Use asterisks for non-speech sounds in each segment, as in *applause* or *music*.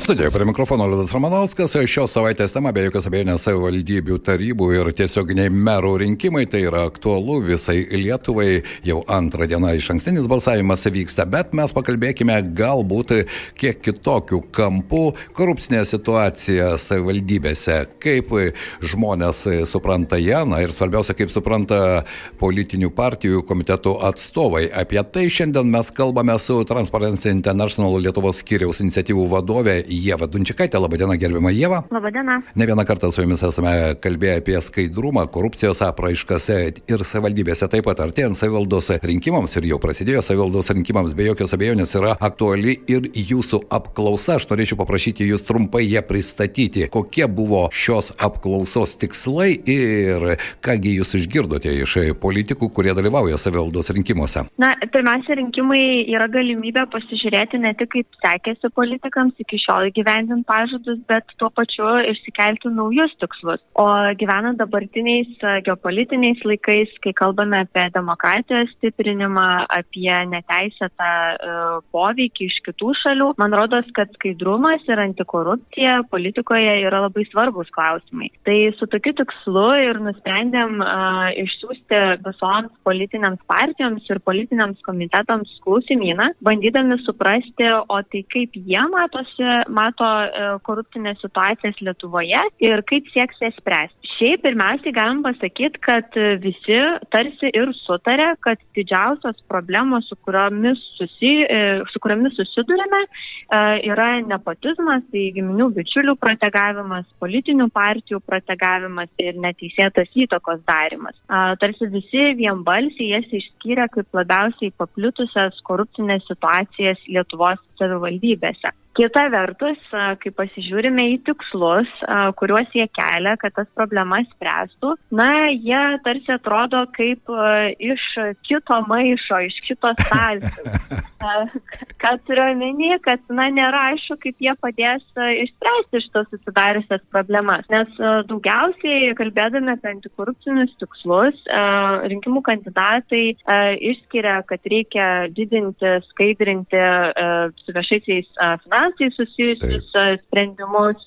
Studijoje prie mikrofono Liudas Ramanauskas. Šios savaitės tema be jokios abejonės savivaldybių tarybų ir tiesioginiai merų rinkimai. Tai yra aktualu visai Lietuvai. Jau antrą dieną iš ankstinis balsavimas vyksta, bet mes pakalbėkime galbūt kiek kitokių kampų. Korupcinė situacija savivaldybėse. Kaip žmonės supranta ją, na ir svarbiausia, kaip supranta politinių partijų komitetų atstovai. Apie tai šiandien mes kalbame su Transparency International Lietuvos skyriaus iniciatyvų vadovė Jėva Dunčikaitė. Labadiena, gerbiama Jėva. Labadiena. Ne vieną kartą su jumis esame kalbėję apie skaidrumą, korupcijos apraiškas ir savivaldybėse. Taip pat artėjant savivaldos rinkimams ir jau prasidėjo savivaldos rinkimams, be jokios abejonės yra aktuali ir jūsų apklausa. Aš norėčiau paprašyti jūs trumpai ją pristatyti. Kokie buvo šios apklausos tikslai ir kągi jūs išgirdote iš politikų, kurie dalyvauja savivaldos rinkimuose? Na, pirmiausia, rinkimai yra galimybė pasižiūrėti ne tik kaip sekėsi politikams iki šiol gal įgyvendinti pažadus, bet tuo pačiu išsikelti naujus tikslus. O gyvenant dabartiniais geopolitiniais laikais, kai kalbame apie demokratijos stiprinimą, apie neteisėtą poveikį iš kitų šalių, man rodos, kad skaidrumas ir antikorupcija politikoje yra labai svarbus klausimai. Tai su tokiu tikslu ir nusprendėm uh, išsiųsti visoms politinėms partijoms ir politiniams komitetams klausimyną, bandydami suprasti, o tai kaip jie matosi mato e, korupcinės situacijas Lietuvoje ir kaip sieks jas spręsti. Šiaip pirmiausiai galim pasakyti, kad visi tarsi ir sutarė, kad didžiausios problemos, su kuriomis, susi, e, su kuriomis susidurime, e, yra nepotizmas, tai giminių bičiulių protegavimas, politinių partijų protegavimas ir neteisėtas įtakos darimas. Tarsi visi vienbalsiai jas išskyrė kaip labiausiai paplitusias korupcinės situacijas Lietuvos savivaldybėse. Kita vertus, kai pasižiūrime į tikslus, kuriuos jie kelia, kad tas problemas spręstų, na, jie tarsi atrodo kaip iš kito maišo, iš kito stalčiaus. *laughs* Ką turiu omeny, kad, na, nėra aišku, kaip jie padės išspręsti šitos susidariusias problemas. Nes daugiausiai, kalbėdami apie antikorupcinius tikslus, rinkimų kandidatai išskiria, kad reikia didinti, skaidrinti su viešaisiais finansais finansais susijusius Taip. sprendimus,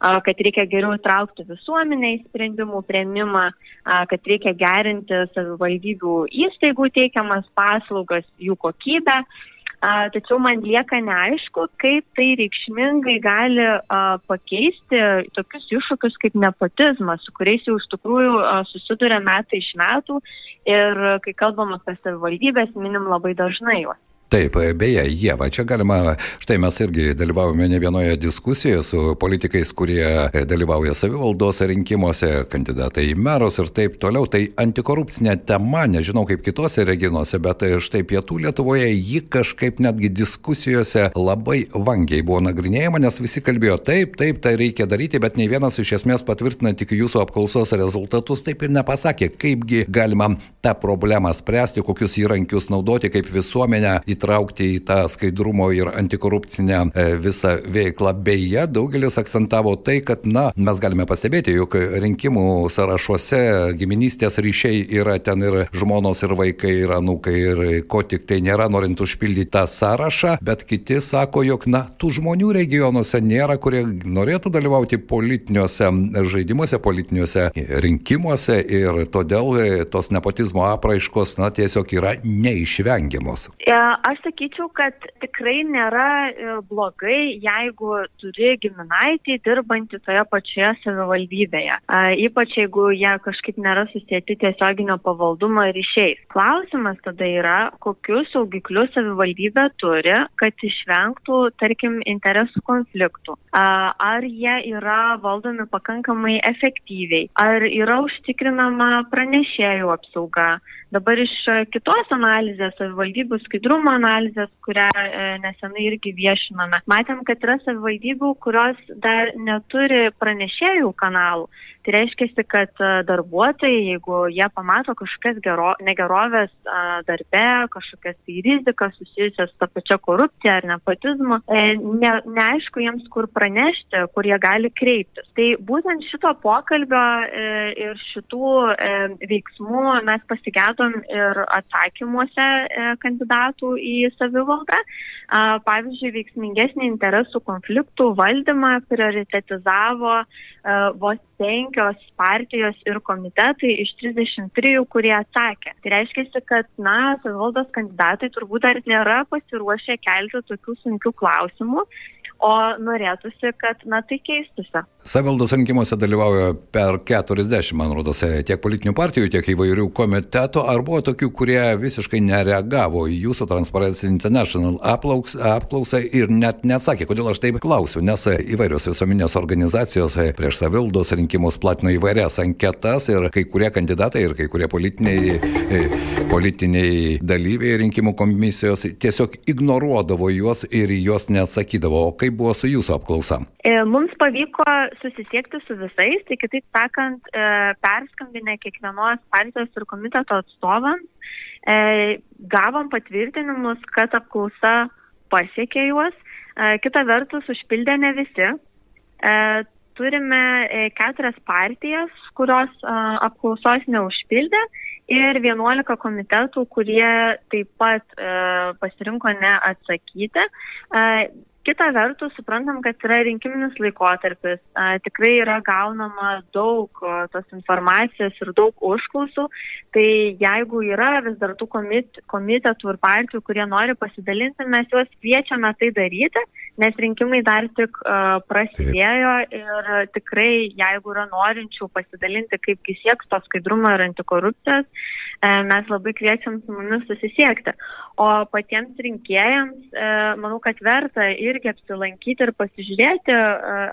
kad reikia geriau traukti visuomenę į sprendimų prieimimą, kad reikia gerinti savivaldybių įstaigų teikiamas paslaugas, jų kokybę. Tačiau man lieka neaišku, kaip tai reikšmingai gali pakeisti tokius iššūkius kaip nepotizmas, su kuriais jau iš tikrųjų susiduria metai iš metų ir kai kalbam apie savivaldybės, minim labai dažnai juos. Taip, beje, Jėva, čia galima, štai mes irgi dalyvavome ne vienoje diskusijoje su politikais, kurie dalyvauja savivaldos rinkimuose, kandidatai į merus ir taip toliau. Tai antikorupcinė tema, nežinau kaip kitose regionuose, bet štai pietų Lietuvoje ji kažkaip netgi diskusijose labai vangiai buvo nagrinėjama, nes visi kalbėjo taip, taip, tai reikia daryti, bet nei vienas iš esmės patvirtina tik jūsų apklausos rezultatus, taip ir nepasakė, kaipgi galima tą problemą spręsti, kokius įrankius naudoti, kaip visuomenę įtraukti įtraukti į tą skaidrumo ir antikorupcinę e, visą veiklą. Beje, daugelis akcentavo tai, kad, na, mes galime pastebėti, jog rinkimų sąrašuose giminystės ryšiai yra ten ir žmonos, ir vaikai, ir anūkai, ir ko tik tai nėra, norint užpildyti tą sąrašą, bet kiti sako, jog, na, tų žmonių regionuose nėra, kurie norėtų dalyvauti politiniuose žaidimuose, politiniuose rinkimuose ir todėl tos nepotizmo apraiškos, na, tiesiog yra neišvengiamos. Ja, aš sakyčiau, kad tikrai nėra e, blogai, jeigu turi giminaitį dirbantį toje pačioje savivaldybėje. Ypač jeigu jie kažkaip nėra susijęti tiesioginio pavaldumo ryšiais. Klausimas tada yra, kokius saugiklius savivaldybė turi, kad išvengtų, tarkim, interesų konfliktų. Ar jie yra valdomi pakankamai efektyviai, ar yra užtikrinama pranešėjų apsauga. Dabar iš kitos analizės, savivaldybių skaidrumo analizės, kurią e, nesenai irgi viešiname, matėm, kad yra savivaldybių, kurios dar neturi pranešėjų kanalų. Tai reiškia, kad darbuotojai, jeigu jie pamato kažkokias gero, negerovės darbe, kažkokias tai rizikas susijusias su ta pačia korupcija ar nepotizmu, e, ne, neaišku jiems, kur pranešti, kur jie gali kreiptis. Tai būtent šito pokalbio e, ir šitų e, veiksmų mes pasigėdom ir atsakymuose kandidatų į savivaldą. Pavyzdžiui, veiksmingesnį interesų konfliktų valdymą prioritetizavo vos penkios partijos ir komitetai iš 33, kurie atsakė. Tai reiškia, kad, na, savivaldos kandidatai turbūt dar nėra pasiruošę kelti tokių sunkių klausimų o norėtųsi, kad, na, tai keistųsi. Savivaldos rinkimuose dalyvauja per 40, man rodos, tiek politinių partijų, tiek įvairių komitetų. Ar buvo tokių, kurie visiškai nereagavo į jūsų Transparency International apklausą ir net neatsakė, kodėl aš taip klausiu, nes įvairios visuomenės organizacijos prieš savivaldos rinkimus platino įvairias anketas ir kai kurie kandidatai ir kai kurie politiniai, politiniai dalyviai rinkimų komisijos tiesiog ignoruodavo juos ir juos neatsakydavo. O kaip buvo su jūsų apklausa? E, mums pavyko susisiekti su visais, tai kitaip sakant, e, perskambinę kiekvienos partijos ir komiteto atstovams, e, gavom patvirtinimus, kad apklausa pasiekė juos. Kita vertus, užpildė ne visi. Turime keturias partijas, kurios apklausos neužpildė ir 11 komitetų, kurie taip pat pasirinko neatsakyti. Kita vertus, suprantam, kad yra rinkiminis laikotarpis, a, tikrai yra gaunama daug a, tos informacijos ir daug užklausų, tai jeigu yra vis dar tų komit, komitetų ir partijų, kurie nori pasidalinti, mes juos kviečiame tai daryti, nes rinkimai dar tik a, prasidėjo ir tikrai, jeigu yra norinčių pasidalinti, kaipgi sieks to skaidrumo ir antikorupcijos, mes labai kviečiam su mumis susisiekti. O patiems rinkėjams, a, manau, kad verta ir irgi apsilankyti ir pasižiūrėti,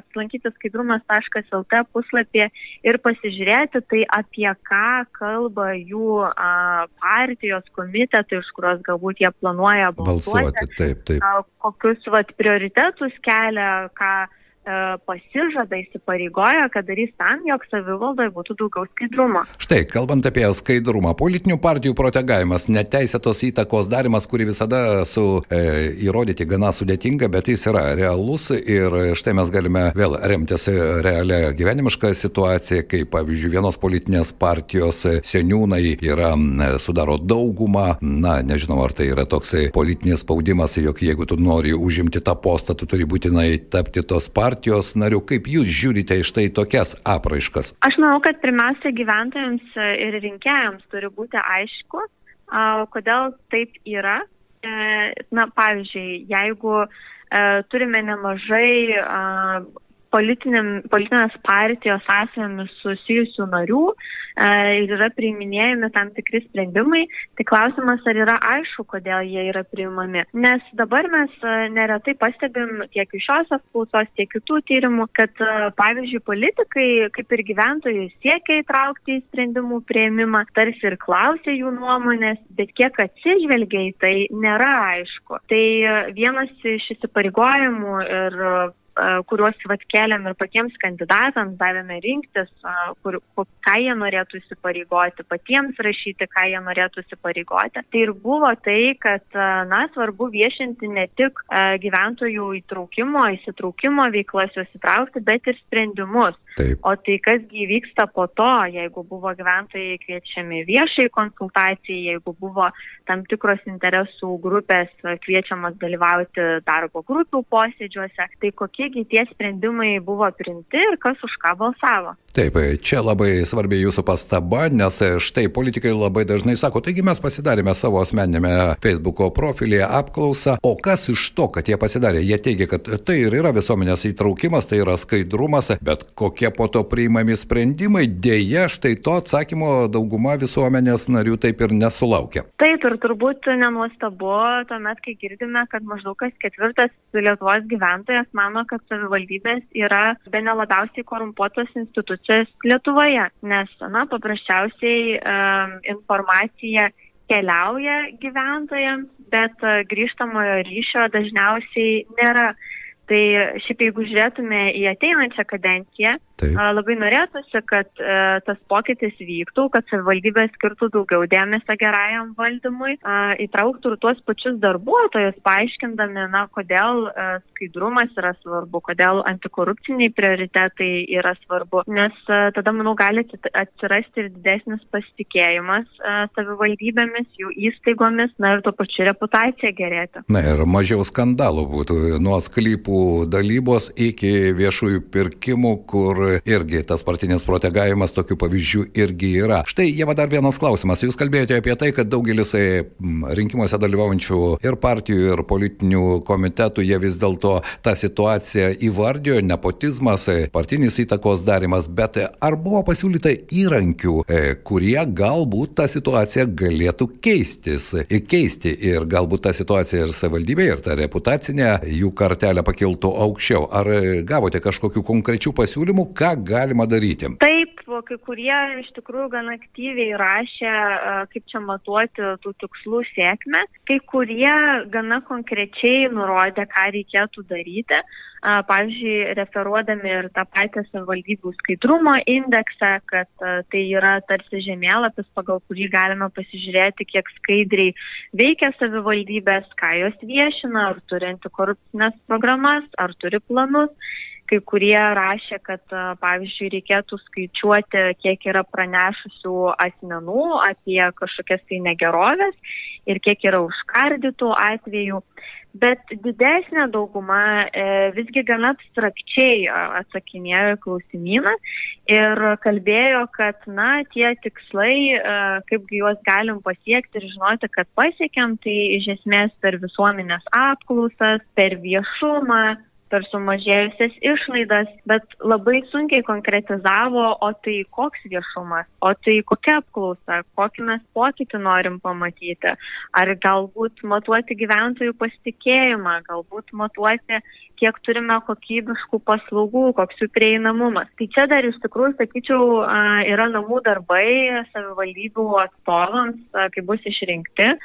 apsilankyti skaidrumas.lt puslapį ir pasižiūrėti, tai apie ką kalba jų partijos komitetai, iš kurios galbūt jie planuoja balsuoti. balsuoti taip, taip. Kokius vat, prioritetus kelia, ką E, pasižada, įsipareigoja, kad darys tam, jog savivaldoje būtų daugiau skaidrumo. Štai, kalbant apie skaidrumą, politinių partijų protegavimas, neteisėtos įtakos darimas, kurį visada su e, įrodyti gana sudėtinga, bet jis yra realus ir štai mes galime vėl remtis realią gyvenimišką situaciją, kai pavyzdžiui vienos politinės partijos seniūnai yra, sudaro daugumą, na, nežinau, ar tai yra toks politinis spaudimas, jog jeigu tu nori užimti tą postą, tu turi būtinai tapti tos partijos partijos nariu. Kaip jūs žiūrite iš tai tokias apraiškas? Aš manau, kad pirmiausia gyventojams ir rinkėjams turi būti aišku, kodėl taip yra. E, na, pavyzdžiui, jeigu e, turime nemažai politinės partijos asmenimis susijusių narių e, ir yra priiminėjami tam tikri sprendimai, tai klausimas, ar yra aišku, kodėl jie yra priimami. Nes dabar mes neretai pastebim tiek iš šios apklausos, tiek kitų tyrimų, kad pavyzdžiui politikai, kaip ir gyventojai, siekia įtraukti į sprendimų prieimimą, tarsi ir klausia jų nuomonės, bet kiek atsižvelgia į tai, nėra aišku. Tai vienas iš įsipareigojimų ir kuriuos vat keliam ir patiems kandidatams, davėme rinktis, kur, ką jie norėtų įsipareigoti, patiems rašyti, ką jie norėtų įsipareigoti. Tai ir buvo tai, kad, na, svarbu viešinti ne tik gyventojų įtraukimo, įsitraukimo veiklas juos įtraukti, bet ir sprendimus. Taip. O tai kas įvyksta po to, jeigu buvo gyventojai kviečiami viešai konsultacijai, jeigu buvo tam tikros interesų grupės kviečiamas dalyvauti darbo grupių posėdžiuose, tai kokiegi tie sprendimai buvo priimti ir kas už ką balsavo. Taip, čia labai svarbi jūsų pastaba, nes štai politikai labai dažnai sako, taigi mes pasidarėme savo asmeninėme Facebook'o profilyje apklausą, o kas iš to, kad jie pasidarė? Jie teigia, kad tai ir yra visuomenės įtraukimas, tai yra skaidrumas, bet kokie po to priimami sprendimai, dėja, štai to atsakymo dauguma visuomenės narių taip ir nesulaukia. Taip ir turbūt nenuostabu, tuomet, kai girdime, kad maždaug kas ketvirtas Lietuvos gyventojas mano, kad savivaldybės yra be nelabiausiai korumpuotos institucijos Lietuvoje, nes, na, paprasčiausiai um, informacija keliauja gyventojams, bet uh, grįžtamojo ryšio dažniausiai nėra. Tai šiaip jeigu žiūrėtume į ateinančią kadenciją, Taip. labai norėtųsi, kad tas pokytis vyktų, kad savivaldybė skirtų daugiau dėmesio gerajam valdymui, įtrauktų ir tuos pačius darbuotojus, paaiškindami, na, kodėl skaidrumas yra svarbu, kodėl antikorupciniai prioritetai yra svarbu, nes tada, manau, gali atsirasti ir didesnis pasitikėjimas savivaldybėmis, jų įstaigomis, na ir tuo pačiu reputacija gerėti. Na ir mažiau skandalų būtų nuo sklypų bankų dalybos iki viešųjų pirkimų, kur irgi tas partinis protegavimas tokių pavyzdžių irgi yra. Štai, Jeva, dar vienas klausimas. Jūs kalbėjote apie tai, kad daugelis e, rinkimuose dalyvaujančių ir partijų, ir politinių komitetų, jie vis dėlto tą situaciją įvardijo, nepotizmas, e, partinis įtakos darimas, bet ar buvo pasiūlyta įrankių, e, kurie galbūt tą situaciją galėtų keistis, keisti ir galbūt tą situaciją ir savivaldybė, ir tą reputacinę jų kartelę pakeisti kiltų aukščiau. Ar gavote kažkokių konkrečių pasiūlymų, ką galima daryti? Taip, kai kurie iš tikrųjų gan aktyviai rašė, kaip čia matuoti tų tikslų sėkmę, kai kurie gana konkrečiai nurodė, ką reikėtų daryti pavyzdžiui, referuodami ir tą patį savivaldybių skaidrumo indeksą, kad tai yra tarsi žemėlapis, pagal kurį galime pasižiūrėti, kiek skaidriai veikia savivaldybės, ką jos viešina, ar turi antikorupcinės programas, ar turi planus. Kai kurie rašė, kad, pavyzdžiui, reikėtų skaičiuoti, kiek yra pranešusių asmenų apie kažkokias tai negerovės ir kiek yra užkardytų atvejų bet didesnė dauguma e, visgi gana abstrakčiai atsakinėjo į klausimyną ir kalbėjo, kad, na, tie tikslai, e, kaipgi juos galim pasiekti ir žinoti, kad pasiekėm, tai iš esmės per visuomenės apklausas, per viešumą, per sumažėjusias išlaidas, bet labai sunkiai konkretizavo, o tai koks viešumas, o tai kokia apklausa, kokį mes pokytį norim pamatyti, ar galbūt matuoti gyventojų pasitikėjimą, galbūt matuoti, kiek turime kokybiškų paslaugų, koks jų prieinamumas. Tai čia dar iš tikrųjų, sakyčiau, yra namų darbai savivaldybių atstovams, kai bus išrinkti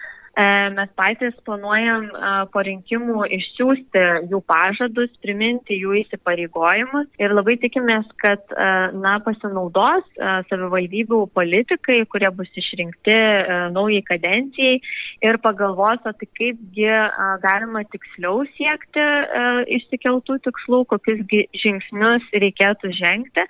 mes patys planuojam e, po rinkimų išsiųsti jų pažadus, priminti jų įsipareigojimus ir labai tikimės, kad e, na, pasinaudos savivaldybių politikai, kurie bus išrinkti naujai kadencijai ir pagalvos, o tai kaipgi galima tiksliau siekti išsikeltų tikslų, kokius žingsnius reikėtų žengti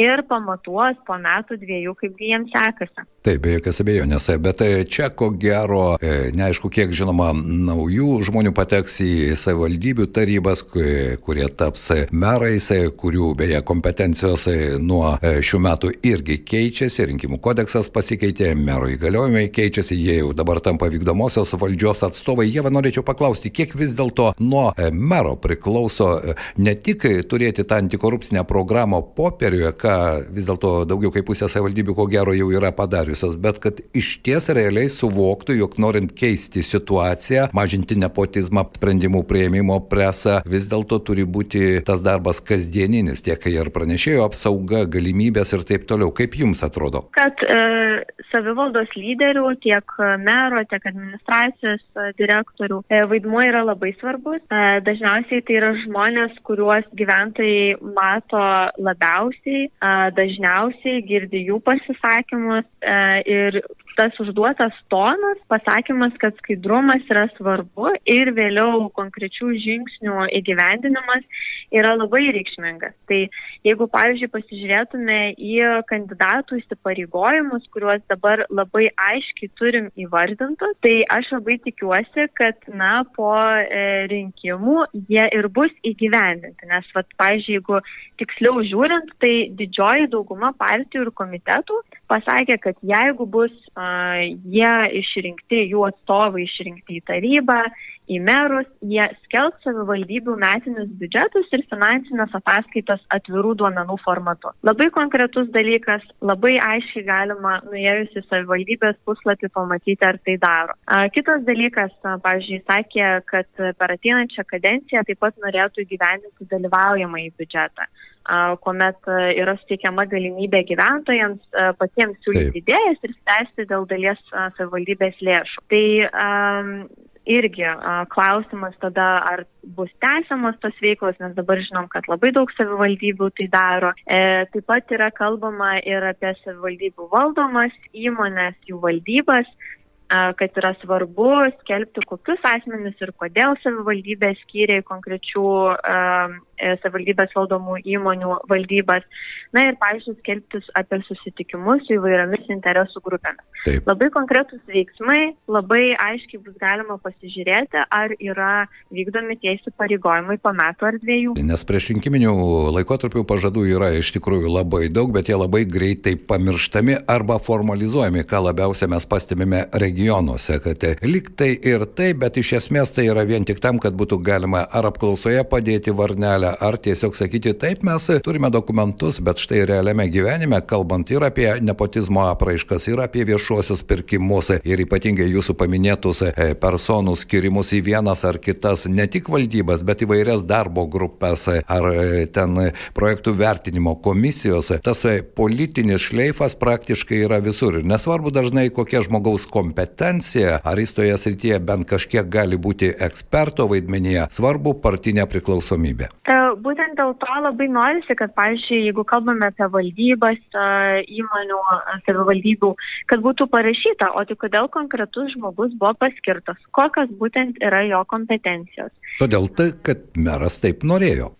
ir pamatuos po metų dviejų, kaipgi jiems sekasi. Taip, be jokios abejonės, bet čia ko gero, neaišku, kiek žinoma, naujų žmonių pateks į savivaldybių tarybas, kurie taps merais, kurių beje kompetencijos nuo šių metų irgi keičiasi, rinkimų kodeksas pasikeitė, mero įgaliojimai keičiasi, jie jau dabar tampa vykdomosios valdžios atstovai. Jie norėčiau paklausti, kiek vis dėlto nuo mero priklauso ne tik turėti tą antikorupcinę programą popieriuje, ką vis dėlto daugiau kaip pusė savivaldybių ko gero jau yra padariusios, bet kad iš ties realiai suvoktų, jog norint keisti situaciją, mažinti nepotizmą, sprendimų prieimimo presą, vis dėlto turi būti tas darbas kasdieninis, tiek ir pranešėjo apsauga, galimybės ir taip toliau. Kaip jums atrodo? Kad e, savivaldos lyderių, tiek mero, tiek administracijos e, direktorių e, vaidmuo yra labai svarbus. E, dažniausiai tai yra žmonės, kuriuos gyventojai mato labiausiai, dažniausiai girdi jų pasisakymus ir tas užduotas tonas, pasakymas, kad skaidrumas yra svarbu ir vėliau konkrečių žingsnių įgyvendinimas yra labai reikšmingas. Tai jeigu, pavyzdžiui, pasižiūrėtume į kandidatų įsipareigojimus, kuriuos dabar labai aiškiai turim įvardintus, tai aš labai tikiuosi, kad, na, po e, rinkimų jie ir bus įgyvendinti. Nes, vat, pavyzdžiui, jeigu tiksliau žiūrint, tai didžioji dauguma partijų ir komitetų pasakė, kad jeigu bus uh, jie išrinkti, jų atstovai išrinkti į tarybą, į merus, jie skelbs savivaldybių metinius biudžetus ir finansinės ataskaitos atvirų duomenų formatu. Labai konkretus dalykas, labai aiškiai galima nuėjus į savivaldybės puslapį pamatyti, ar tai daro. Kitas dalykas, pavyzdžiui, sakė, kad per ateinančią kadenciją taip pat norėtų įgyvendinti dalyvaujamą į biudžetą kuomet yra suteikiama galimybė gyventojams patiems siūlyti idėjas ir spręsti dėl dalies savivaldybės lėšų. Tai um, irgi klausimas tada, ar bus tęsiamos tos veiklos, nes dabar žinom, kad labai daug savivaldybių tai daro. E, taip pat yra kalbama ir apie savivaldybių valdomas įmonės, jų valdybas kad yra svarbu skelbti, kokius asmenis ir kodėl savivaldybė skyrė konkrečių savivaldybės valdomų įmonių valdybas. Na ir, pavyzdžiui, skelbti apie susitikimus su įvairiomis interesų grupėmis. Taip. Labai konkretus veiksmai, labai aiškiai bus galima pasižiūrėti, ar yra vykdomi tie įsipareigojimai po metų ar dviejų. Nes prieš rinkiminių laikotarpių pažadų yra iš tikrųjų labai daug, bet jie labai greitai pamirštami arba formalizuojami, ką labiausiai mes pastebime regionuose, kad liktai ir tai, bet iš esmės tai yra vien tik tam, kad būtų galima ar apklausoje padėti varnelę, ar tiesiog sakyti, taip mes turime dokumentus, bet štai realiame gyvenime, kalbant ir apie nepotizmo apraiškas, ir apie viešuosius pirkimus, ir ypatingai jūsų paminėtus e, personų skirimus į vienas ar kitas, ne tik valdybas, bet įvairias darbo grupės, ar e, ten projektų vertinimo komisijos, tas politinis šleifas praktiškai yra visur. Nesvarbu dažnai kokia žmogaus kompetencija, ar jis toje srityje bent kažkiek gali būti eksperto vaidmenyje, svarbu partinė priklausomybė. E, būtent dėl to labai norisi, kad, pavyzdžiui, jeigu kalbame apie valdybas, e, įmonių, e, savivaldybių, kad būtų parašyta, o tai kodėl konkretus žmogus buvo paskirtas, kokios būtent yra jo kompetencijos. Todėl tai, kad meras taip norėjo.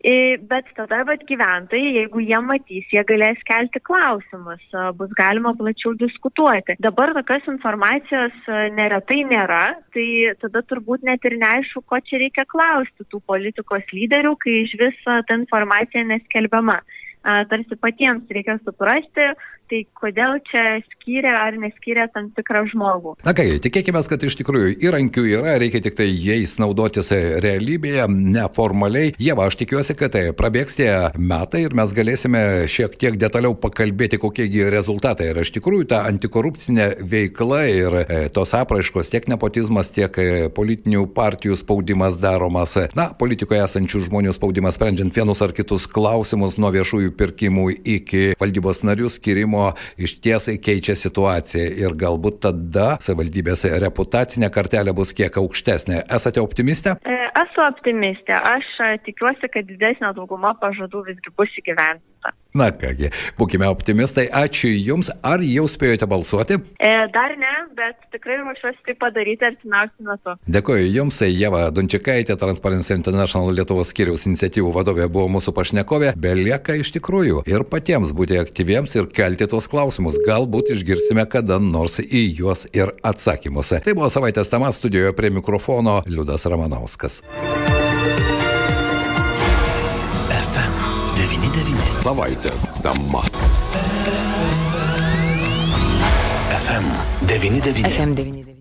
Bet tada vat, gyventojai, jeigu jie matys, jie galės kelti klausimus, bus galima plačiau diskutuoti. Dabar tokios informacijos neretai nėra, tai tada turbūt net ir neaišku, ko čia reikia klausti tų politikos lyderių, kai iš viso ta informacija neskelbiama. Tarsi patiems reikia suprasti, tai kodėl čia skyrė ar neskyrė tam tikrą žmogų. Na ką, tikėkime, kad iš tikrųjų įrankių yra, reikia tik tai jais naudotis realybėje, neformaliai. Jeva, aš tikiuosi, kad tai prabėgs tie metai ir mes galėsime šiek tiek detaliau pakalbėti, kokiegi rezultatai. Ir iš tikrųjų ta antikorupcinė veikla ir e, tos apraiškos, tiek nepotizmas, tiek e, politinių partijų spaudimas daromas, na, politikoje esančių žmonių spaudimas sprendžiant vienus ar kitus klausimus nuo viešųjų pirkimų iki valdybos narių skirimo sprendimo iš tiesai keičia situaciją ir galbūt tada savivaldybės reputacinė kartelė bus kiek aukštesnė. Esate optimistė? E, esu optimistė. Aš e, tikiuosi, kad didesnė dauguma pažadų visgi bus įgyvendinta. Na kągi, būkime optimistai. Ačiū Jums. Ar jau spėjote balsuoti? E, dar ne, bet tikrai ruošiuosi tai padaryti artimiausiu metu. Dėkoju Jums, Jeva Dunčikaitė, Transparency International Lietuvos skiriaus iniciatyvų vadovė buvo mūsų pašnekovė. Belieka iš tikrųjų ir patiems būti aktyviems ir kelti tos klausimus. Galbūt išgirsime kada nors į juos ir atsakymus. Tai buvo savaitės tema studijoje prie mikrofono Liudas Ramanauskas. Savaitės tema. FM 99. FM 99.